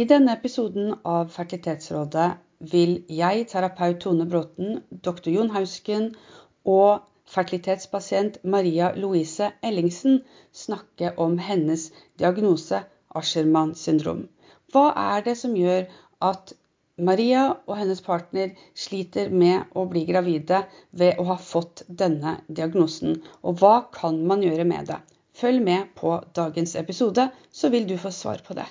I denne episoden av Fertilitetsrådet vil jeg, terapeut Tone Bråten, doktor Jon Hausken og fertilitetspasient Maria Louise Ellingsen snakke om hennes diagnose Asherman syndrom. Hva er det som gjør at Maria og hennes partner sliter med å bli gravide ved å ha fått denne diagnosen, og hva kan man gjøre med det? Følg med på dagens episode, så vil du få svar på det.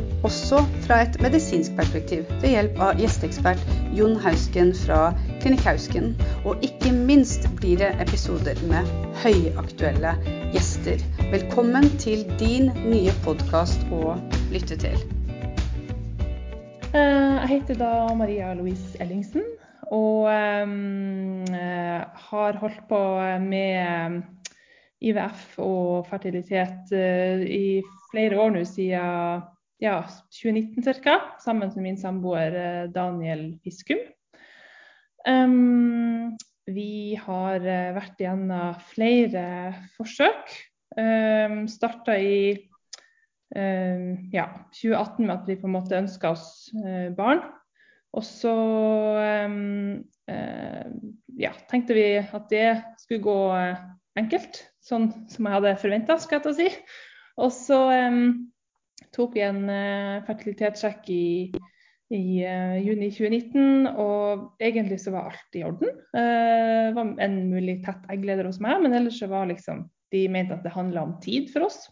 også fra et medisinsk perspektiv ved hjelp av gjesteekspert Jon Hausken fra Klinikk Hausken. Og ikke minst blir det episoder med høyaktuelle gjester. Velkommen til din nye podkast å lytte til. Eh, jeg heter da Maria Louise Ellingsen og um, har holdt på med IVF og fertilitet uh, i flere år nå, siden ja, 2019 ca., sammen med min samboer Daniel Fiskum. Um, vi har eh, vært gjennom flere forsøk. Um, Starta i um, ja, 2018 med at vi på en måte ønska oss uh, barn. Og så um, ja, tenkte vi at det skulle gå enkelt, sånn som jeg hadde forventa, skal jeg ta si. Og så tok vi en fertilitetssjekk i i uh, juni 2019, og egentlig så var alt i orden. Uh, det var en mulig tett eggleder hos meg, men ellers så var liksom de mente at det handla om tid for oss.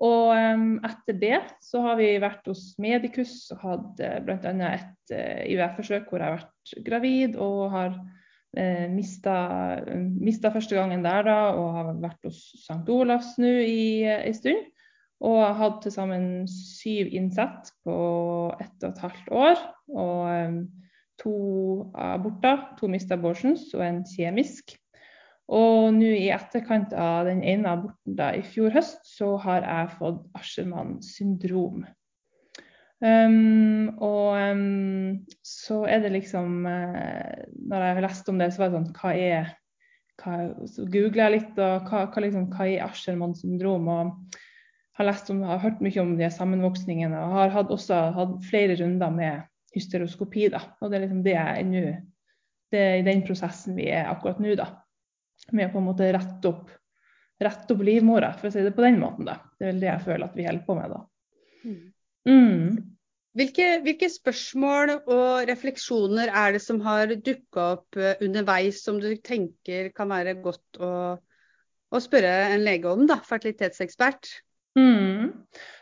Og um, etter det så har vi vært hos Medicus og hatt uh, bl.a. et uh, IVF-forsøk hvor jeg har vært gravid og har uh, mista første gangen der da, og har vært hos St. Olavs nå i en stund. Og hatt til sammen syv innsett på ett og et halvt år. Og um, to aborter, to mista abortions og en kjemisk. Og nå i etterkant av den ene aborten da, i fjor høst, så har jeg fått Aschermann syndrom. Um, og um, så er det liksom uh, Når jeg har lest om det, så var det sånn Hva er hva, Så googler jeg litt, og hva, hva, liksom, hva er Aschermann syndrom? Og har lest om, har hørt mye om de sammenvoksningene og har hatt også hatt flere runder med hysteroskopi. Da. Og det er liksom det jeg nå Det er i den prosessen vi er akkurat nå, da. Med å på en måte rette opp, rette opp livmora, for å si det på den måten. da. Det er vel det jeg føler at vi holder på med da. Mm. mm. Hvilke, hvilke, spørsmål og refleksjoner er det som har dukka opp eh, underveis som du tenker kan være godt å, å spørre en lege om, da, fertilitetsekspert? Mm.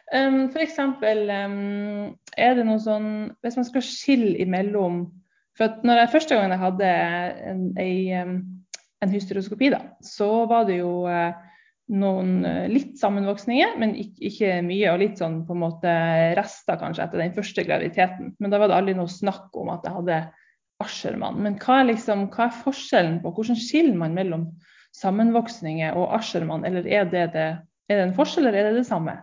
Um, eksempel um, er det noe sånn Hvis man skal skille imellom For at når jeg første gangen jeg hadde en, en, en hysteroskopi, da, så var det jo uh, noen uh, litt sammenvoksninger, men ikke, ikke, mye. Og litt sånn på en måte rester kanskje etter den første graviditeten. Men da var det aldri noe snakk om at jeg hadde Aschermann Men hva er, liksom, hva er forskjellen på Hvordan skiller man mellom sammenvoksninger og Aschermann, eller er det det er det en forskjell, eller er det det samme?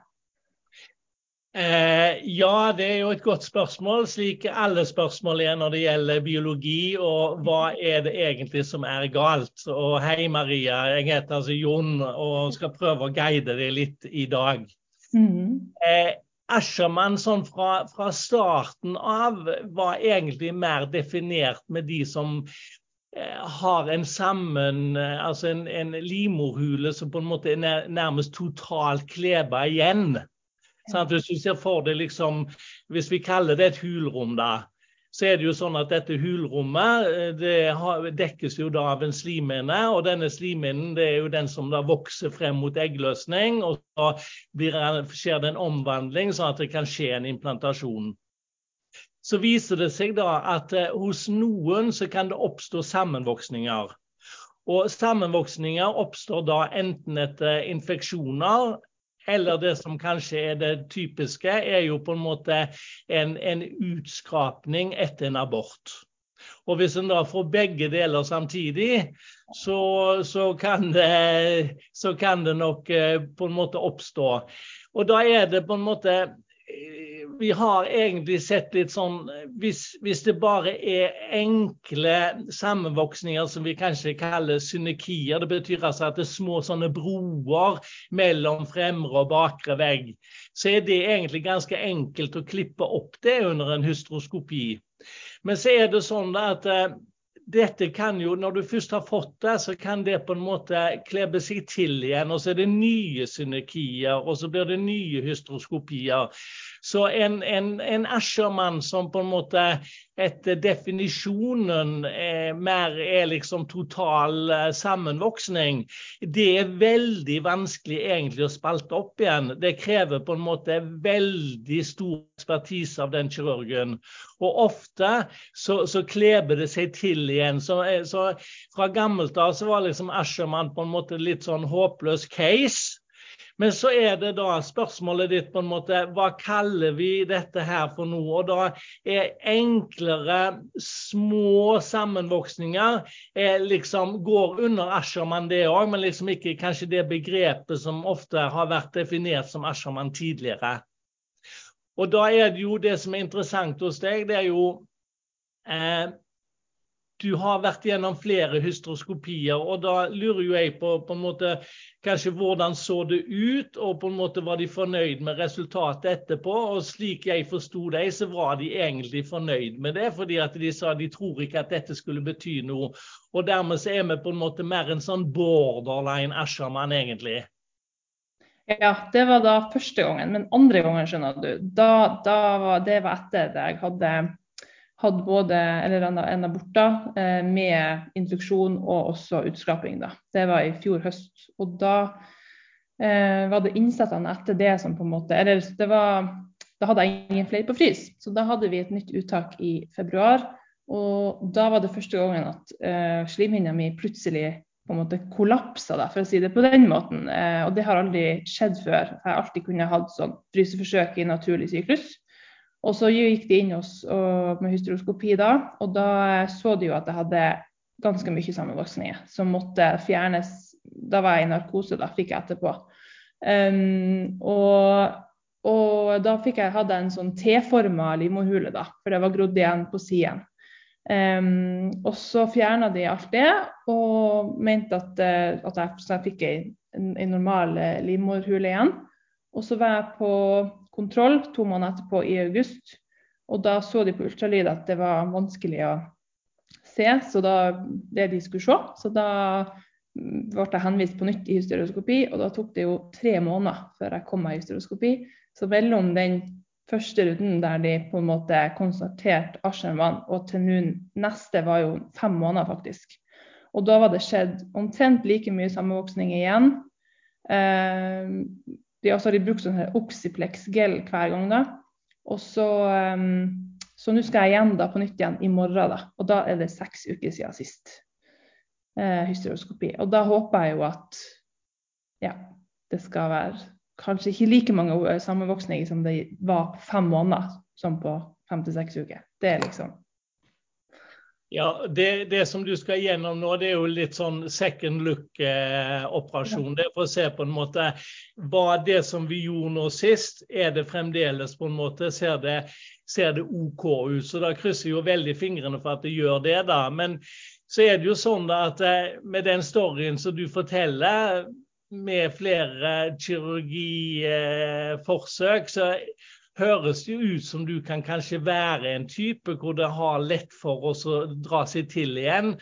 Eh, ja, det er jo et godt spørsmål, slik alle spørsmål er når det gjelder biologi. Og hva er det egentlig som er galt? Og hei, Maria. Jeg heter altså Jon og skal prøve å guide deg litt i dag. Mm. Eh, Asherman sånn fra, fra, starten av var egentlig mer definert med de som har en sammen eh, Altså en, en livmorhule som på en måte er nærmest totalt kleba igjen. Sånn hvis du ser for deg liksom Hvis vi kaller det et hulrom, da, så er det jo sånn at dette hulrommet eh, det dekkes jo da av en slimhinne. Og denne slimhinnen det er jo den som da vokser frem mot eggløsning. Og så blir, skjer det en omvandling, sånn at det kan skje en implantasjon så viser det seg da at eh, hos noen så kan det oppstå sammenvoksninger. Og sammenvoksninger oppstår da enten etter infeksjoner eller det som kanskje er det typiske, er jo på en måte en, en utskrapning etter en abort. Og hvis en da får begge deler samtidig, så, så, kan, det, så kan det nok på en måte oppstå. Og da er det på en måte vi har egentlig sett litt sånn hvis, hvis, det bare er enkle sammenvoksninger som vi kanskje kaller synekier, det betyr altså at det er små sånne broer mellom fremre og bakre vegg, så er det egentlig ganske enkelt å klippe opp det under en hystroskopi. Men så er det sånn at eh, dette kan jo, når du først har fått det, så kan det på en måte klebe seg til igjen. Og så er det nye synekier, og så blir det nye hystroskopier. Så en, en, en ashermann som på en måte etter definisjonen er, mer er liksom total uh, sammenvoksning, det er veldig vanskelig egentlig å spalte opp igjen. Det krever på en måte veldig stor ekspertise av den kirurgen. Og ofte så, så kleber det seg til igjen. Så, eh, så fra gammelt av så var liksom Asherman på en måte litt sånn håpløs case. Men så er det da spørsmålet ditt på en måte Hva kaller vi dette her for noe? Og da er enklere, små sammenvoksninger er liksom, går under Asherman, det òg, men liksom ikke kanskje det begrepet som ofte har vært definert som Asherman tidligere. Og da er det jo det som er interessant hos deg, det er jo eh, du har vært gjennom flere hystroskopier, og da lurer jo jeg på, på en måte, kanskje hvordan så det ut, og på en måte var de fornøyd med resultatet etterpå. Og slik jeg forsto deg, så var de egentlig fornøyd med det, fordi at de sa de tror ikke at dette skulle bety noe. Og dermed så er vi på en måte mer en sånn borderline Asherman, egentlig. Ja, det var da første gangen. Men andre gangen, skjønner du, da, da var, det etter at jeg hadde hadde både eller en, en da, eh, med infeksjon og også utskraping. Da. Det var i fjor høst. Og da eh, var det innsettene etter det som på en måte Eller det var Da hadde jeg ingen flere på frys. Så da hadde vi et nytt uttak i februar. Og da var det første gangen at eh, slimhinna mi plutselig på en måte kollapsa, da, for å si det på den måten. Eh, og det har aldri skjedd før. Jeg har alltid kunnet hatt sånn fryseforsøk i naturlig syklus. Og så gikk de inn hos, med hysteroskopi da, og da så de jo at jeg hadde ganske mye sammenvoksninger som måtte fjernes. Da var jeg i narkose, da fikk jeg etterpå. Um, og, og, da fikk jeg, hadde jeg en sånn T-forma livmorhule, da, for det var grodd igjen på siden. Um, og så fjerna de alt det og mente at, eh, at jeg, jeg, fikk en normal eh, livmorhule igjen. Og så var jeg på kontroll to måneder etterpå i august. Og da så de på ultralyd at det var vanskelig å se, så da det de skulle se. Så da ble jeg henvist på nytt i hysteroskopi, og da tok det jo tre måneder før jeg kom meg i hysteroskopi. Så mellom den første runden der de på en måte konstaterte Aschermann, og til nå neste var jo fem måneder, faktisk. Og da var det skjedd omtrent like mye sammenvoksning igjen. Eh, de også har de brukt sånn Oxyplex-gel hver gang. da. Og så, um, så nå skal jeg igjen da på nytt igjen i morgen, da. Og da er det seks uker siden sist eh, hysteroskopi. Og da håper jeg jo at ja, det skal være kanskje ikke like mange eh, sammenvoksninger som det var fem måneder som på fem til seks uker. Det er liksom ja, det, det, som du skal gjennom nå, det er jo litt sånn second look-operasjon. Eh, det er for å se på en måte hva det som vi gjorde nå sist, er det fremdeles på en måte Ser det, ser det OK ut? Så da krysser jo veldig fingrene for at det gjør det, da. Men så er det jo sånn at eh, med den storyen som du forteller, med flere kirurgiforsøk, så høres det ut som du kan kanskje være en type hvor det har lett for oss å dra seg til igjen.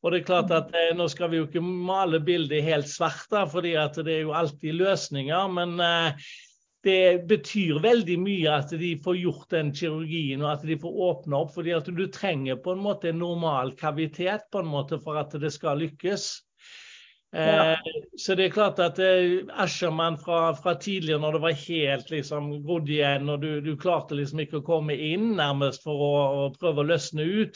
Og det er klart at eh, Nå skal vi jo ikke male bildet helt svart, da, fordi det er jo alltid løsninger. Men eh, det betyr veldig mye at de får gjort den kirurgien og at de får åpne opp. fordi at du trenger på en måte en normal kavitet på en måte for at det skal lykkes. Ja. Eh, så det er klart at eh, Asherman fra, fra, tidligere, når det var helt liksom grodd igjen, og du, du, klarte liksom ikke å komme inn nærmest for å, å, prøve å løsne ut,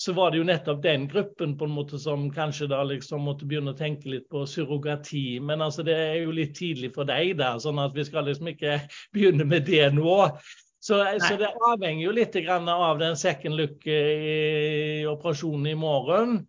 så var det jo nettopp den gruppen på en måte som kanskje da liksom måtte begynne å tenke litt på surrogati. Men altså det er jo litt tidlig for deg der, sånn at vi skal liksom ikke begynne med det nå. Så, så, det avhenger jo litt av den second look-operasjonen i morgen.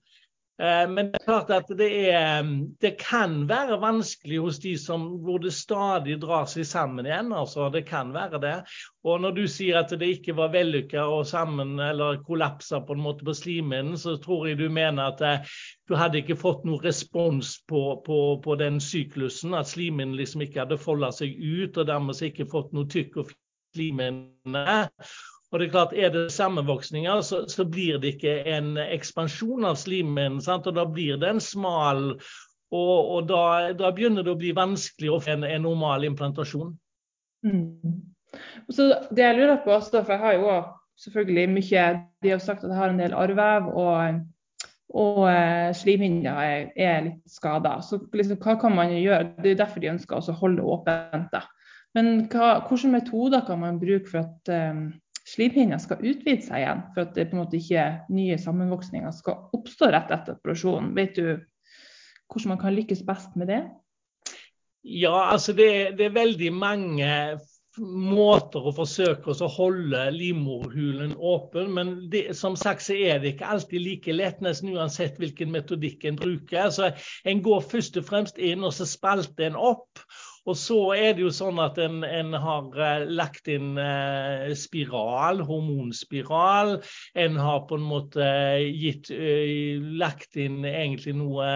Eh, men det er klart at det, er, det, kan være vanskelig hos de som, hvor det stadig drar seg sammen igjen. altså Det kan være det. Og når du sier at det ikke var vellykka og sammen eller kollapsa på en måte på slimhinnen, så tror jeg du mener at eh, du hadde ikke fått noen respons på, på, på den syklusen. At slimhinnen liksom ikke hadde folda seg ut, og dermed ikke fått noe tykk og slimhinne. Og det Er klart, er det sammenvoksninger, så, så blir det ikke en ekspansjon av slimhinnen. Og da blir det en smal Og, og da, da, begynner det å bli vanskelig å få en, en normal implantasjon. Mm. Så det jeg lurer på, også, for jeg har jo selvfølgelig mye De har sagt at jeg har en del arrvev, og, og eh, slimhinner er, er, litt skada. Så liksom, hva kan man gjøre? Det er derfor de ønsker å holde åpent. Men hva, hvilke metoder kan man bruke for at um, slimhinna skal utvide seg igjen, for at det på en måte ikke nye sammenvoksninger skal oppstå rett etter operasjonen. Vet du hvordan man kan lykkes best med det? Ja, altså det, det er veldig mange måter å forsøke å holde livmorhulen åpen, men det, som sagt så er det ikke alltid like lett, nesten uansett hvilken metodikk en bruker. Så En går først og fremst inn og så spalter en opp. Og så er det jo sånn at en, en har uh, lagt inn uh, spiral, hormonspiral. En har på en måte gitt, uh, lagt inn egentlig noe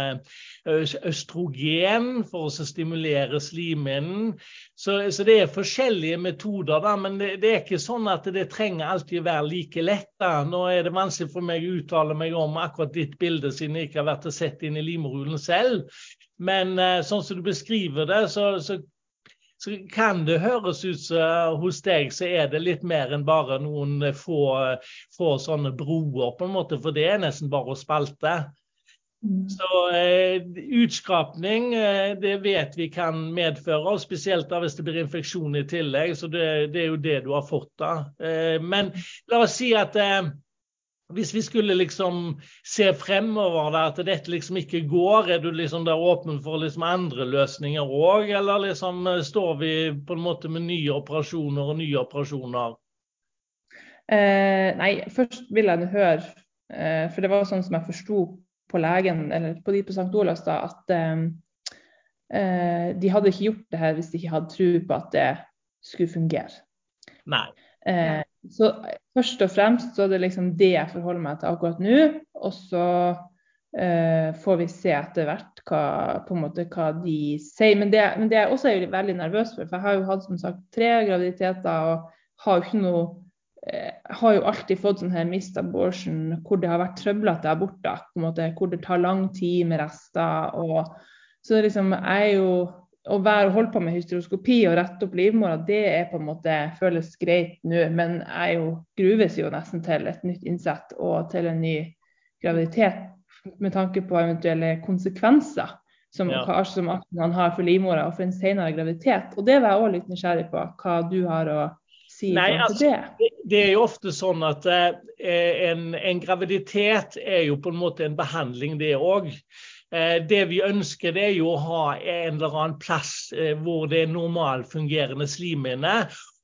østrogen for å stimulere slimhinnen. Så, så, det er forskjellige metoder, da, men det, det, er ikke sånn at det trenger alltid være like lett. Da. Nå er det vanskelig for meg å uttale meg om akkurat ditt bilde, siden jeg ikke har vært og sett inn i livmorhulen selv. Men uh, sånn som du beskriver det, så, så, så kan det høres ut som uh, hos deg så er det litt mer enn bare noen få, få sånne broer, på en måte, for det er nesten bare å spalte. Mm. Så eh, Utskrapning eh, det vet vi kan medføre, og spesielt da hvis det blir infeksjon i tillegg. så Det, det er jo det du har fått da. Eh, men la oss si at eh, hvis vi skulle liksom se fremover der, at dette liksom ikke går, er du liksom der åpen for liksom andre løsninger òg, eller liksom eh, står vi på en måte med nye operasjoner og nye operasjoner? Eh, nei, først vil jeg høre, eh, for det var sånn som jeg forsto på legen, eller på de på St. Olavs, da, at eh, eh, de hadde ikke gjort det her hvis de ikke hadde tro på at det skulle fungere. Nei. Eh, så først og fremst så er det liksom det jeg forholder meg til akkurat nå. Og så eh, får vi se etter hvert hva, måte, hva de sier. Men det, men det jeg også veldig nervøs for, for jeg har jo hatt som sagt tre graviditeter og har jo ikke noe eh, har jo alltid fått sånn her mist abortion hvor det har vært trøblete aborter. på Hvor det tar lang tid med rester. og så liksom, jeg er jo å være holde på med hysteroskopi og rette opp livmora, det er på en måte føles greit nå. Men jeg jo gruves jo nesten til et nytt innsett og til en ny graviditet med tanke på eventuelle konsekvenser som, ja. hva, som man har for livmora og for en senere graviditet. Og det var jeg òg litt nysgjerrig på, hva du har å si Nei, altså, det. Det er jo ofte sånn at eh, en, en graviditet er jo på en måte en behandling, det òg. Eh, det vi ønsker, det er jo å ha en eller annen plass eh, hvor det er normalfungerende slimhinne.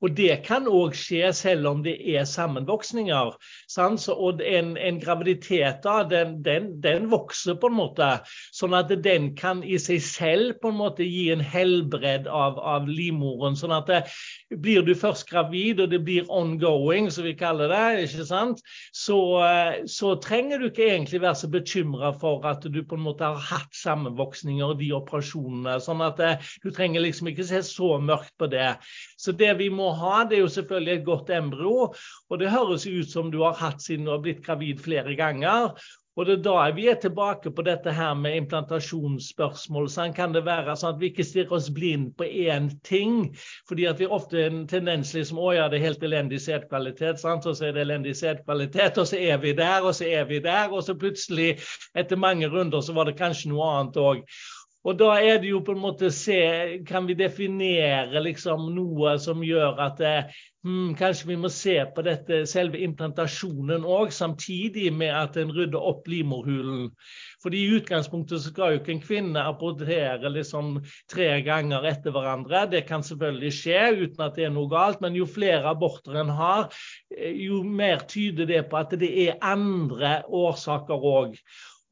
Og det kan òg skje selv om det er sammenvoksninger. Sant? Og en, en graviditet da, den, den, den, vokser på en måte, sånn at den kan i seg selv på en måte gi en helbredd av, av livmoren. sånn at det, blir du først gravid, og det blir ongoing, som vi kaller det, ikke sant? Så, så trenger du ikke egentlig være så bekymra for at du på en måte har hatt sammenvoksninger og de operasjonene. sånn at du trenger liksom ikke se så mørkt på det. Så det vi må ha, det er jo selvfølgelig et godt embryo. Og det høres ut som du har hatt siden du har blitt gravid flere ganger. Og det er da vi er tilbake på dette her med implantasjonsspørsmål. Sånn kan det være sånn at vi ikke stirrer oss blind på én ting. fordi at vi ofte har en tendens liksom å ja, det er helt elendig sædkvalitet, sant? og så er det elendig sædkvalitet, og så er vi der, og så er vi der, og så plutselig, etter mange runder, så var det kanskje noe annet òg. Og da er det jo på en måte se Kan vi definere liksom noe som gjør at det, hmm, kanskje vi må se på dette selve implantasjonen òg, samtidig med at en rydder opp livmorhulen. Fordi I utgangspunktet skal jo ikke en kvinne abortere liksom tre ganger etter hverandre. Det kan selvfølgelig skje uten at det er noe galt, men jo flere aborter en har, eh, jo mer tyder det på at det er andre årsaker òg.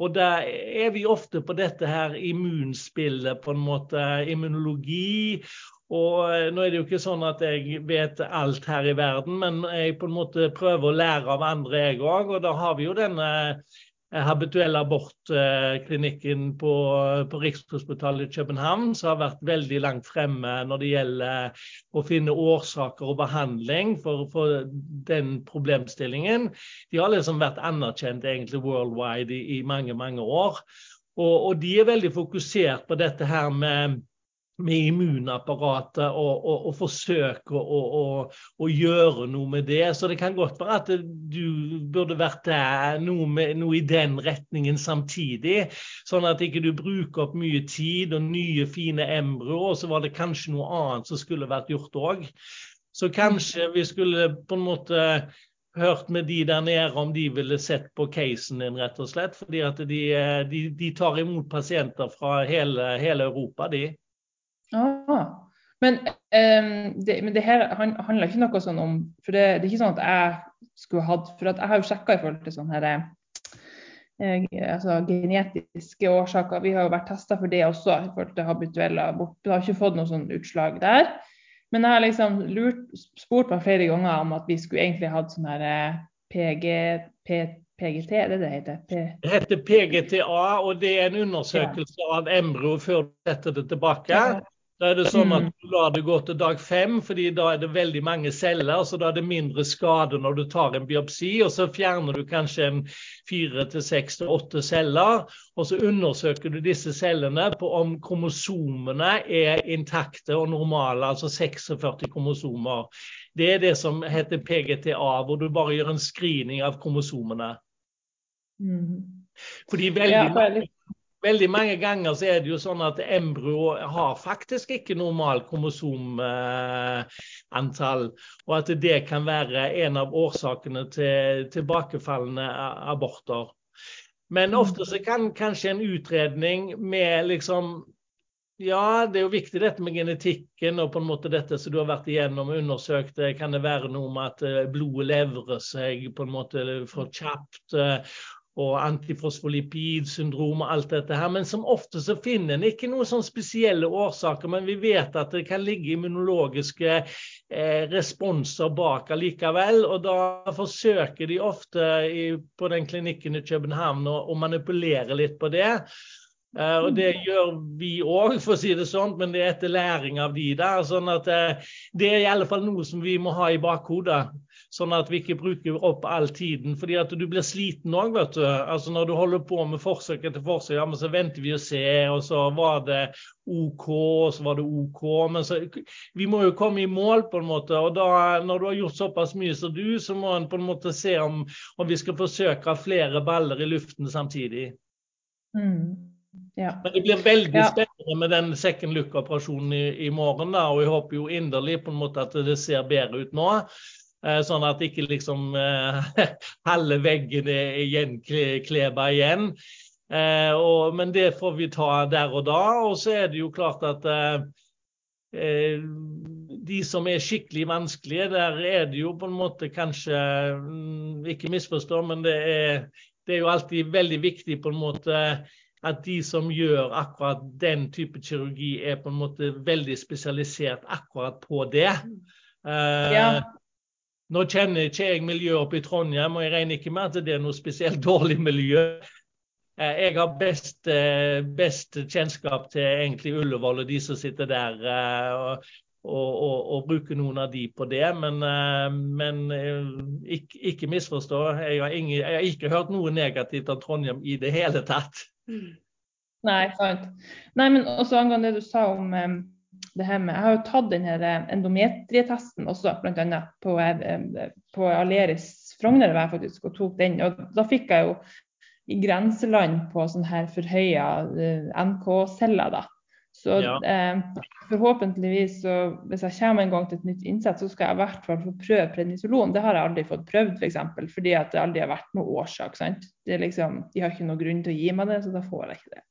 Og da er vi ofte på dette her immunspillet, på en måte. Immunologi. Og eh, nå er det jo ikke sånn at jeg vet alt her i verden, men jeg på en måte prøver å lære av andre, jeg òg. Og da har vi jo denne habituell abortklinikken på, på Rikshospitalet i København, som har vært veldig langt fremme når det gjelder å finne årsaker og behandling for, for den problemstillingen. De har liksom vært anerkjent egentlig worldwide i, i mange, mange år. Og, og, de er veldig fokusert på dette her med med immunapparatet og, og, og forsøke å, å, gjøre noe med det. Så det kan godt være at du burde vært der noe, med, noe, i den retningen samtidig. Sånn at ikke du bruker opp mye tid og nye, fine embryoer, og så var det kanskje noe annet som skulle vært gjort òg. Så kanskje vi skulle på en måte hørt med de der nede om de ville sett på casen din, rett og slett. Fordi at de, de, de tar imot pasienter fra hele, hele Europa, de. Ah, men, um, det, men det her handler ikke noe sånn om For det, det, er ikke sånn at jeg skulle hatt For jeg har jo sjekka i forhold til sånn her eh, altså genetiske årsaker. Vi har jo vært testa for det også i forhold til habituelle abort. Vi har ikke fått noe sånn utslag der. Men jeg har liksom lurt, spurt meg flere ganger om at vi skulle egentlig hatt sånn her eh, PG, P, PGT, det det heter? P det heter PGTA, og det er en undersøkelse ja. av embryo før du setter det tilbake. Ja. Da er det sånn at mm. du lar det gå til dag fem, fordi da er det veldig mange celler. Så da er det mindre skade når du tar en biopsi. Og så fjerner du kanskje en fire til seks til åtte celler. Og så undersøker du disse cellene på om kromosomene er intakte og normale, altså 46 kromosomer. Det er det som heter PGTA, hvor du bare gjør en screening av kromosomene. Mm. Fordi veldig ja, veldig mange ganger så er det jo sånn at embryo har faktisk ikke normal kromosomantall. og at det kan være en av årsakene til tilbakefallende aborter. Men ofte så kan kanskje en utredning med liksom ja, det er jo viktig dette med genetikken og på en måte dette som du har vært igjennom og undersøkt. Kan det være noe med at eh, blodet levrer seg på en måte for kjapt? Og antifosfolipidsyndrom og alt dette her. Men som ofte så finner en ikke noen sånn spesielle årsaker, men vi vet at det kan ligge immunologiske eh, responser bak allikevel. Og da forsøker de ofte i, på den klinikken i København å, å manipulere litt på det. Uh, og Det gjør vi òg, for å si det sånn, men det er etter læring av de der. sånn at uh, Det er i alle fall noe som vi må ha i bakhodet. Sånn at vi ikke bruker opp all tiden. fordi at du blir sliten òg, vet du. Altså Når du holder på med forsøk etter forsøk, ja, men så venter vi og ser, og så var det OK, og så var det OK. Men så, vi må jo komme i mål, på en måte. Og da, når du har gjort såpass mye som du, så må en på en måte se om, om vi skal forsøke flere baller i luften samtidig. Mm. Ja. Men det blir veldig ja. spennende med den second look-operasjonen i, i, morgen. da, og Jeg håper jo inderlig på en måte at det ser bedre ut nå. Eh, sånn at ikke liksom eh, halve veggen er gjenkleba igjen. Eh, og, men det får vi ta der og da. Og så er det jo klart at de som er skikkelig vanskelige, der er det jo på en måte kanskje mm, Ikke misforstå, men det er, det er jo alltid veldig viktig på en måte at de som gjør akkurat den type kirurgi, er på en måte veldig spesialisert akkurat på det. Ja. Nå kjenner ikke jeg miljøet oppe i Trondheim, og jeg regner ikke med at det er noe spesielt dårlig miljø. Eh, jeg har best, eh, best kjennskap til egentlig Ullevål og de som sitter der, eh, og, og, og, bruker noen av de på det. Men, men ikke, ikke, misforstå, jeg har, ingen, jeg har, ikke hørt noe negativt av Trondheim i det hele tatt. Nei, sant. Nei, men også angående det du sa om det her med Jeg har jo tatt den eh, endometrietesten også, bl.a. på, eh, på Aleris Frogner var jeg faktisk og tok den. og Da fikk jeg jo i grenseland på sånn her forhøya NK-celler. da. Så Ja. eh, forhåpentligvis, så, hvis jeg kommer en gang til et nytt innsett, så skal jeg i hvert fall få prøve prednisolon. Det har jeg aldri fått prøvd, f.eks. For eksempel, fordi at det aldri har vært noen årsak. sant? Det liksom, de har ikke noen grunn til å gi meg det, så da får jeg ikke det.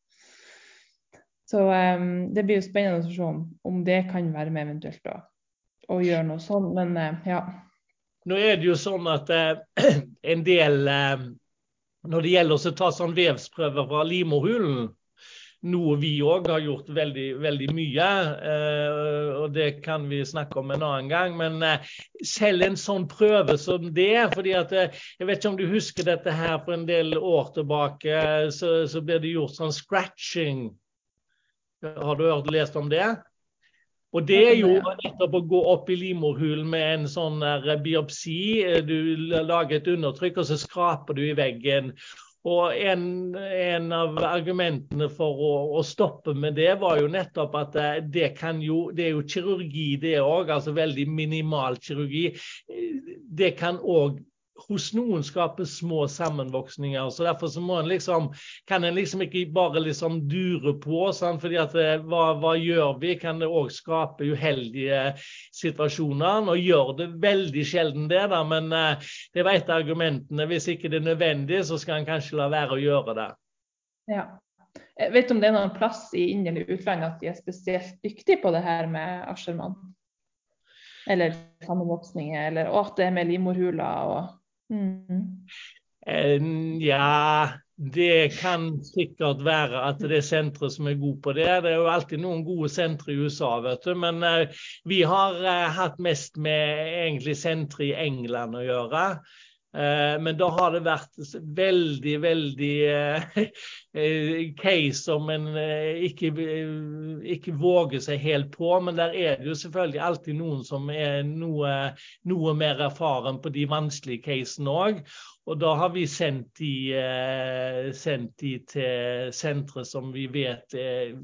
Så um, det blir jo spennende å se om, om det kan være med eventuelt å gjøre noe sånn. Men uh, ja. Nå er det jo sånn at uh, en del uh, Når det gjelder å ta sånn vevsprøver fra livmorhulen, noe vi òg har gjort veldig, veldig mye, og det kan vi snakke om en annen gang. Men selv en sånn prøve som det fordi at Jeg vet ikke om du husker dette her for en del år tilbake, så, så ble det gjort sånn scratching. Har du hørt lest om det? Og det er jo nettopp å gå opp i livmorhulen med en sånn biopsi. Du lager et undertrykk, og så skraper du i veggen. Og en, en av argumentene for å, å, stoppe med det, var jo nettopp at det, kan jo, det er jo kirurgi, det òg. Altså veldig minimal kirurgi. Det kan òg hos noen skaper små sammenvoksninger. så Derfor så må en liksom, kan en liksom ikke bare liksom dure på. Sant? fordi at hva, hva, gjør vi? Kan det òg skape uheldige situasjoner? Nå gjør det veldig sjelden det, da, men uh, det var et av argumentene. Hvis ikke det er nødvendig, så skal en kanskje la være å gjøre det. Ja. Jeg vet om det er noen plass i inn- eller utlandet at de er spesielt dyktige på det her med asjermann? Eller sammenvoksninger, eller at det er med livmorhuler og Mm. Ja, det kan sikkert være at det er sentre som er gode på det. Det er jo alltid noen gode sentre i USA, vet du. Men uh, vi har uh, hatt mest med egentlig sentre i England å gjøre. Uh, men da har det vært veldig, veldig case som en ikke, ikke, våger seg helt på. Men der er det jo selvfølgelig alltid noen som er noe, noe mer erfaren på de vanskelige casene òg. Og da har vi sendt de, eh, sendt de til sentre som vi vet eh,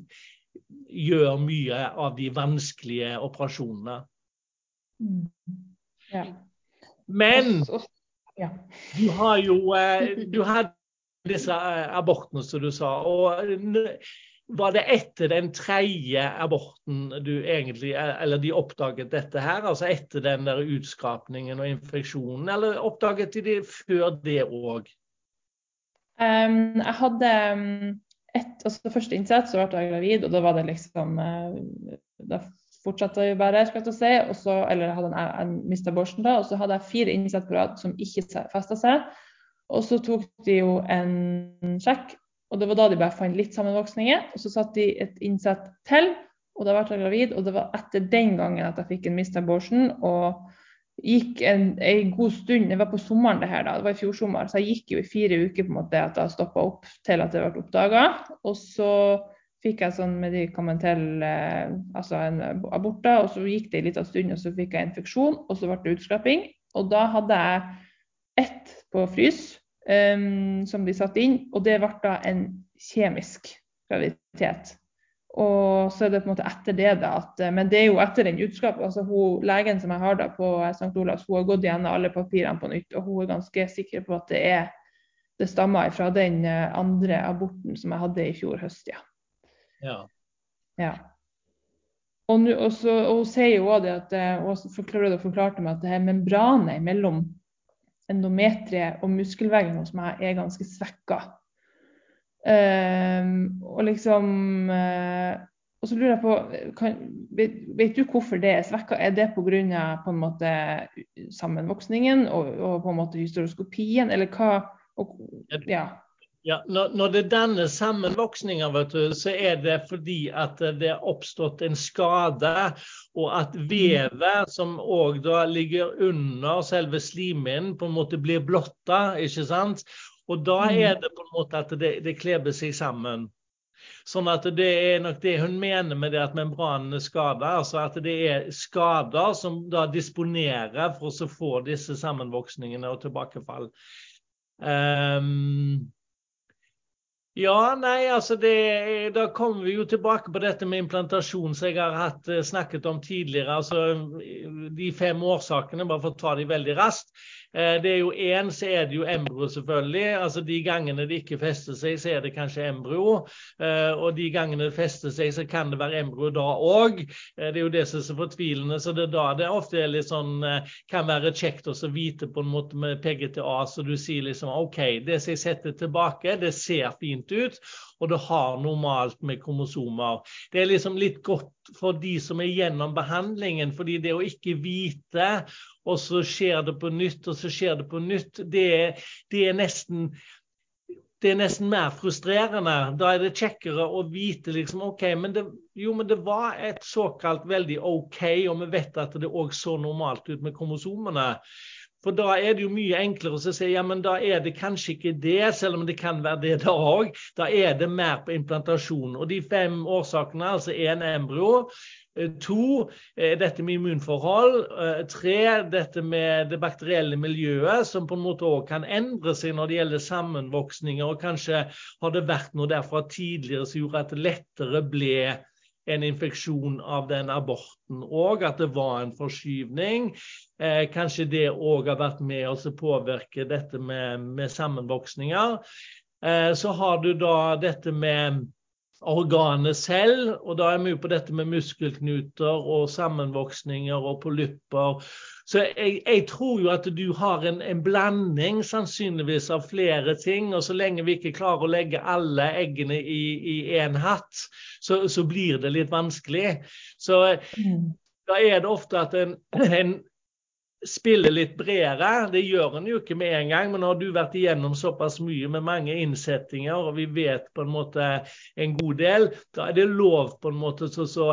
gjør mye av de vanskelige operasjonene. Mm. Ja. Men ja. du har jo eh, Du hadde disse abortene, som du sa. og var det etter den tredje aborten du egentlig, eller de oppdaget dette her? Altså etter den der utskrapningen og infeksjonen, eller oppdaget de det før det òg? Um, jeg hadde et, altså det første innsett, så ble jeg gravid, og da var det liksom Da fortsatte jeg bare, skal jeg si. Og så, eller hadde en, en mista abortion da, og så hadde jeg fire innsett på rad som ikke festa seg. Og så tok de jo en sjekk, og det var da de bare fant litt sammenvoksninger. Og så satte de et innsett til, og da ble jeg gravid. Og det var etter den gangen at jeg fikk en mista abortion. Og gikk en, en, god stund, det var på sommeren det her da, det var i fjor sommer, så jeg gikk jo i fire uker på en måte at jeg stoppa opp til at det ble oppdaga. Og så fikk jeg sånn medikamentell eh, altså en abort, da, og så gikk det en liten stund, og så fikk jeg infeksjon, og så ble det utskraping. Og da hadde jeg ett på frys um, som de satte inn, og det ble da en kjemisk graviditet. Og så er det på en måte etter det, da, at, men det er jo etter den utskap, altså hun, Legen som jeg har da på St. Olavs, hun har gått gjennom alle papirene på nytt, og hun er ganske sikker på at det er det stammer fra den andre aborten som jeg hadde i fjor høst, ja. Ja. ja. Og, nu, og, så, og, hun sier jo også det at hun forklarte, forklarte meg at det her membranet mellom endometriet og muskelveggen hos meg er ganske svekka. Um, og liksom uh, Og så lurer jeg på kan, vet, vet, du hvorfor det er svekka? Er det pga. sammenvoksningen og, og, på en måte hysteroskopien, eller hva? Og, ja. Ja, når, når, det danner sammenvoksninger, du, så er det fordi at det er oppstått en skade, og at vevet som òg ligger under selve slimhinnen, på en måte blir blotta. ikke sant? Og da er det på en måte at det, det kleber seg sammen. Sånn at Det er nok det hun mener med det at membranen er skada. Altså at det er skader som da disponerer for å få disse sammenvoksningene og tilbakefall. Um, ja, nei, altså det, Da kommer vi jo tilbake på dette med implantasjon som jeg har hatt, snakket om tidligere. altså De fem årsakene, bare for å ta de veldig raskt. Eh, det er jo én, så er det jo embryo, selvfølgelig. Altså De gangene det ikke fester seg, så er det kanskje embryo. Eh, og de gangene det fester seg, så kan det være embryo da òg. Det er jo det som er så fortvilende. Så det er da det ofte er litt sånn, kan være kjekt å vite på en måte med PGTA, så du sier liksom OK, det som jeg setter tilbake, det ser fint ut og det har normalt med kromosomer. Det er liksom litt godt for de som er gjennom behandlingen, fordi det å ikke vite, og så skjer det på nytt, og så skjer det på nytt, det, det er nesten det er nesten mer frustrerende. Da er det kjekkere å vite liksom, ok, men det, jo, men det var et såkalt veldig OK, og vi vet at det òg så normalt ut med kromosomene. For da er det jo mye enklere å si ja, men da er det kanskje ikke det, selv om det kan være det da òg. Da er det mer på implantasjon. Og de fem årsakene, altså én embryo, eh, to eh, dette med immunforhold, eh, tre dette med det bakterielle miljøet, som på en måte òg kan endre seg når det gjelder sammenvoksninger, og kanskje har det vært noe derfra tidligere som gjorde at det lettere ble en infeksjon av den aborten òg, at det var en forskyvning. Eh, kanskje det òg har vært med å påvirke dette med, med sammenvoksninger. Eh, så har du da dette med organet selv, og da er vi jo på dette med muskelknuter og sammenvoksninger og polypper så jeg, jeg, tror jo at du har en, en, blanding sannsynligvis av flere ting. Og så lenge vi ikke klarer å legge alle eggene i én hatt, så, så, blir det litt vanskelig. Så mm. da er det ofte at en, en spiller litt bredere. Det gjør en jo ikke med en gang, men nå har du vært igjennom såpass mye med mange innsettinger, og vi vet på en måte en god del, da er det lov på en måte å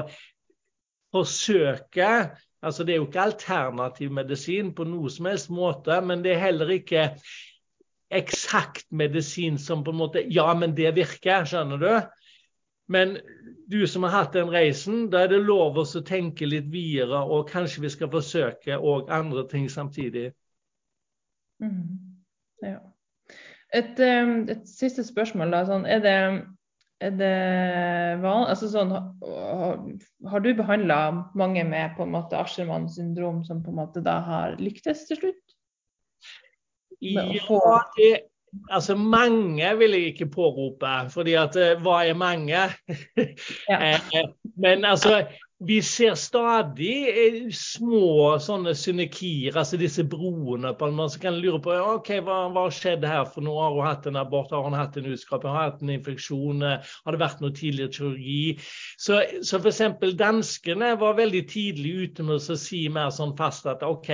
forsøke Altså, det er jo ikke alternativ medisin på noe som helst måte, men det er heller ikke eksakt medisin som på en måte Ja, men det virker, skjønner du? Men du som har hatt den reisen, da er det lov å tenke litt videre, og kanskje vi skal forsøke òg andre ting samtidig. Mm. Ja. Et, eh, et, siste spørsmål. Da, sånn, er det er det van, altså sånn, har du behandla mange med på en måte Aschermann syndrom som på en måte da har lyktes til slutt? Ja, det, altså mange vil jeg ikke pårope, fordi at eh, hva er mange? Ja. Eh, men altså vi ser stadig eh, små sånne synekier, altså disse broene. på en måte, Så kan lure på ok, hva har skjedd her for noe. Har hun hatt en abort, har hun hatt en utskraping, har hun hatt en infeksjon? Har det vært noe tidligere kirurgi? Så, så f.eks. danskene var veldig tidlig ute med å si mer sånn fast at OK,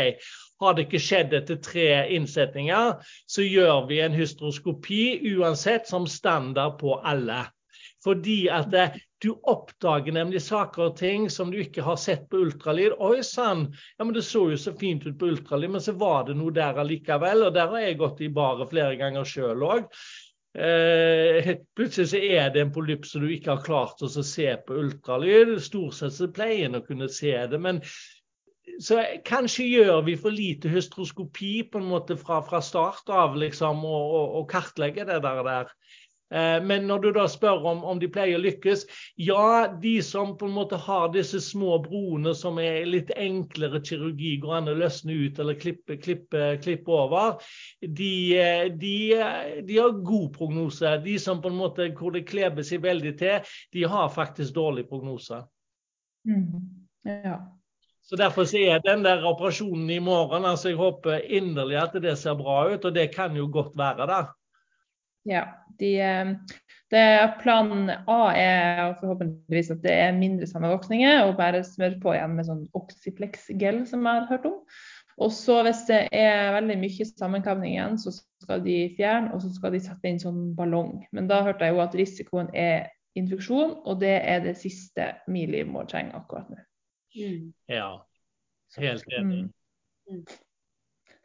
har det ikke skjedd etter tre innsetninger, så gjør vi en hystroskopi uansett som standard på alle. Fordi at eh, du oppdager nemlig saker og ting som du ikke har sett på ultralyd. Oi sann, ja, men det så jo så fint ut på ultralyd, men så var det noe der allikevel. Og der har jeg gått i baret flere ganger sjøl òg. Eh, plutselig så er det en polypp som du ikke har klart å se på ultralyd. Stort sett så pleier en å kunne se det. men så kanskje gjør vi for lite hystroskopi på en måte fra, fra start av, liksom, og, og, og kartlegge det der. Eh, men når du da spør om, om, de pleier å lykkes Ja, de som på en måte har disse små broene som er litt enklere kirurgi, går an å løsne ut eller klippe, klippe, klippe over, de, eh, de, de, har god prognose. De som på en måte hvor det kleber seg veldig til, de har faktisk dårlig prognose. Mm. Ja. Så Derfor så er den der operasjonen i morgen altså Jeg håper inderlig at det ser bra ut, og det kan jo godt være det. Ja, de, eh, det, planen A er forhåpentligvis at det er mindre sammenvoksninger, og bare smøre på igjen med sånn Oxyplex-gel, som jeg har hørt om. Og så hvis det er veldig mye sammenkavning igjen, så skal de fjerne, og så skal de sette inn sånn ballong. Men da hørte jeg jo at risikoen er infeksjon, og det er det siste min må trenge akkurat nå. Mm. Ja, helt enig. Mm.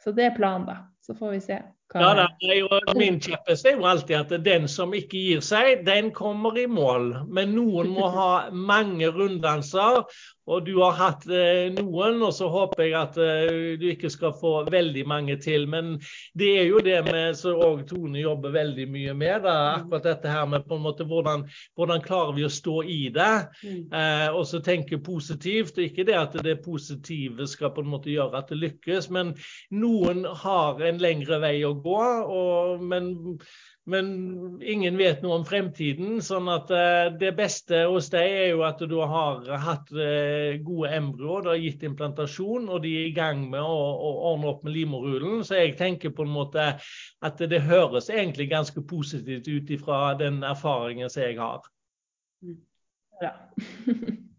Så det er planen, da. Så får vi se. Ja, da, Min kjepphest er jo alltid at den som ikke gir seg, den kommer i mål. Men noen må ha mange runddanser, og du har hatt eh, noen. Og så håper jeg at eh, du ikke skal få veldig mange til. Men det er jo det med som òg Tone jobber veldig mye med. Da, akkurat dette her med på en måte hvordan, hvordan klarer vi å stå i det. Mm. Eh, og så tenke positivt. Ikke det at det positive skal på en måte gjøre at det lykkes, men noen har en lengre vei å gå. Og, men, men, ingen vet noe om fremtiden. sånn at uh, det beste hos deg er jo at du har hatt uh, gode embryoer, du har gitt implantasjon, og de er i gang med å, å ordne opp med livmorhulen. Så jeg tenker på en måte at det høres egentlig ganske positivt ut ifra den erfaringen som jeg har. Ja.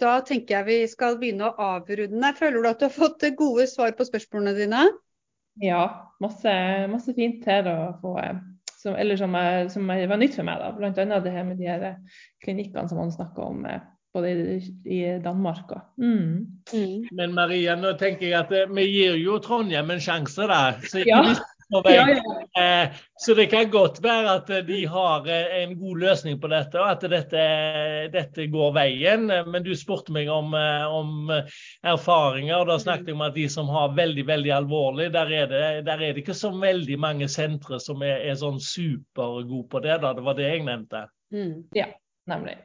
Da tenker jeg vi skal begynne å avrunde. Føler du at du har fått gode svar på spørsmålene dine? Ja, masse, masse fint her å få. Som, eller som, som, var nytt for meg. da, Bl.a. det her med de her klinikkene som han snakka om eh, både i, Danmark og mm. Mm. Men Maria, nå tenker jeg at eh, vi gir jo Trondheim en sjanse, da. Så ja. Ja, ja. Eh, så det kan godt være at de har eh, en god løsning på dette, og at dette, dette går veien. Men du spurte meg om, eh, om, erfaringer, og da snakket jeg om at de som har veldig veldig alvorlig, der er det, der er det ikke så veldig mange sentre som er, er sånn supergode på det. da, Det var det jeg nevnte. Mm. Ja, nemlig.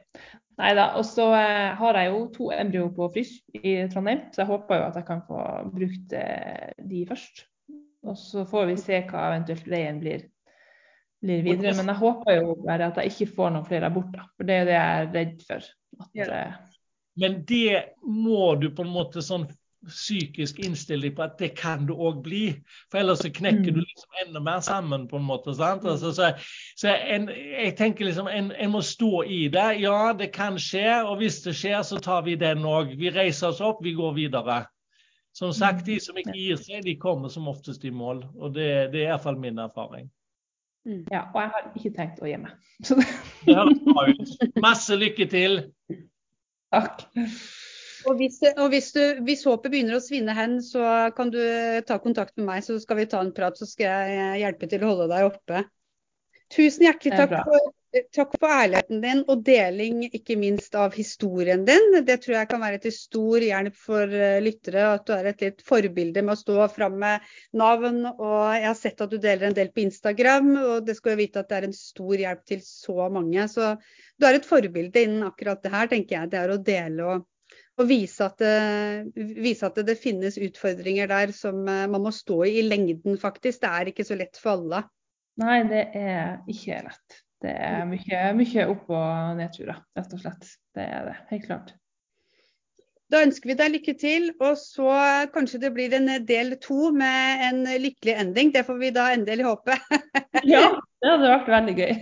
Nei da. Og så har jeg jo to embryo på frys i Trondheim, så jeg håper jo at jeg kan få brukt de først. Og så får vi se hva eventuelt veien blir, blir videre. Men jeg håper jo bare at jeg ikke får noen flere aborter, for det er det jeg er redd for. At, ja. Eh, Men det må du på en måte sånn psykisk innstille deg på at det kan du òg bli. For ellers så knekker mm. du liksom enda mer sammen, på en måte. sant? Altså, så, så en, jeg tenker liksom en, en, må stå i det. Ja, det kan skje, og hvis det skjer, så tar vi den òg. Vi reiser oss opp, vi går videre. Som sagt, de som ikke gir seg, de kommer som oftest i mål. Og det, det er iallfall min erfaring. Mm. Ja, og jeg har ikke tenkt å gi meg. det høres bra ut. Masse lykke til. Takk. Og, hvis, og hvis, du, hvis, håpet begynner å svinne hen, så kan du ta kontakt med meg, så skal vi ta en prat. Så skal jeg hjelpe til å holde deg oppe. Tusen hjertelig takk for Takk for ærligheten din og deling, ikke minst av historien din. Det tror jeg kan være til stor hjelp for eh, lyttere. At du er et litt forbilde med å stå fram med navn. Og jeg har sett at du deler en del på Instagram, og det skal jo vite at det er en stor hjelp til så mange. Så du er et forbilde innen akkurat det her, tenker jeg. Det er å dele og, og vise, at det, vise at det finnes utfordringer der som eh, man må stå i i lengden, faktisk. Det er ikke så lett for alle. Nei, det er ikke lett det er mye, mye opp- og nedturer, rett og slett. Det er det, helt klart. Da ønsker vi deg lykke til, og så kanskje det blir en del to med en lykkelig ending. Det får vi da endelig håpe. ja, det hadde vært veldig gøy.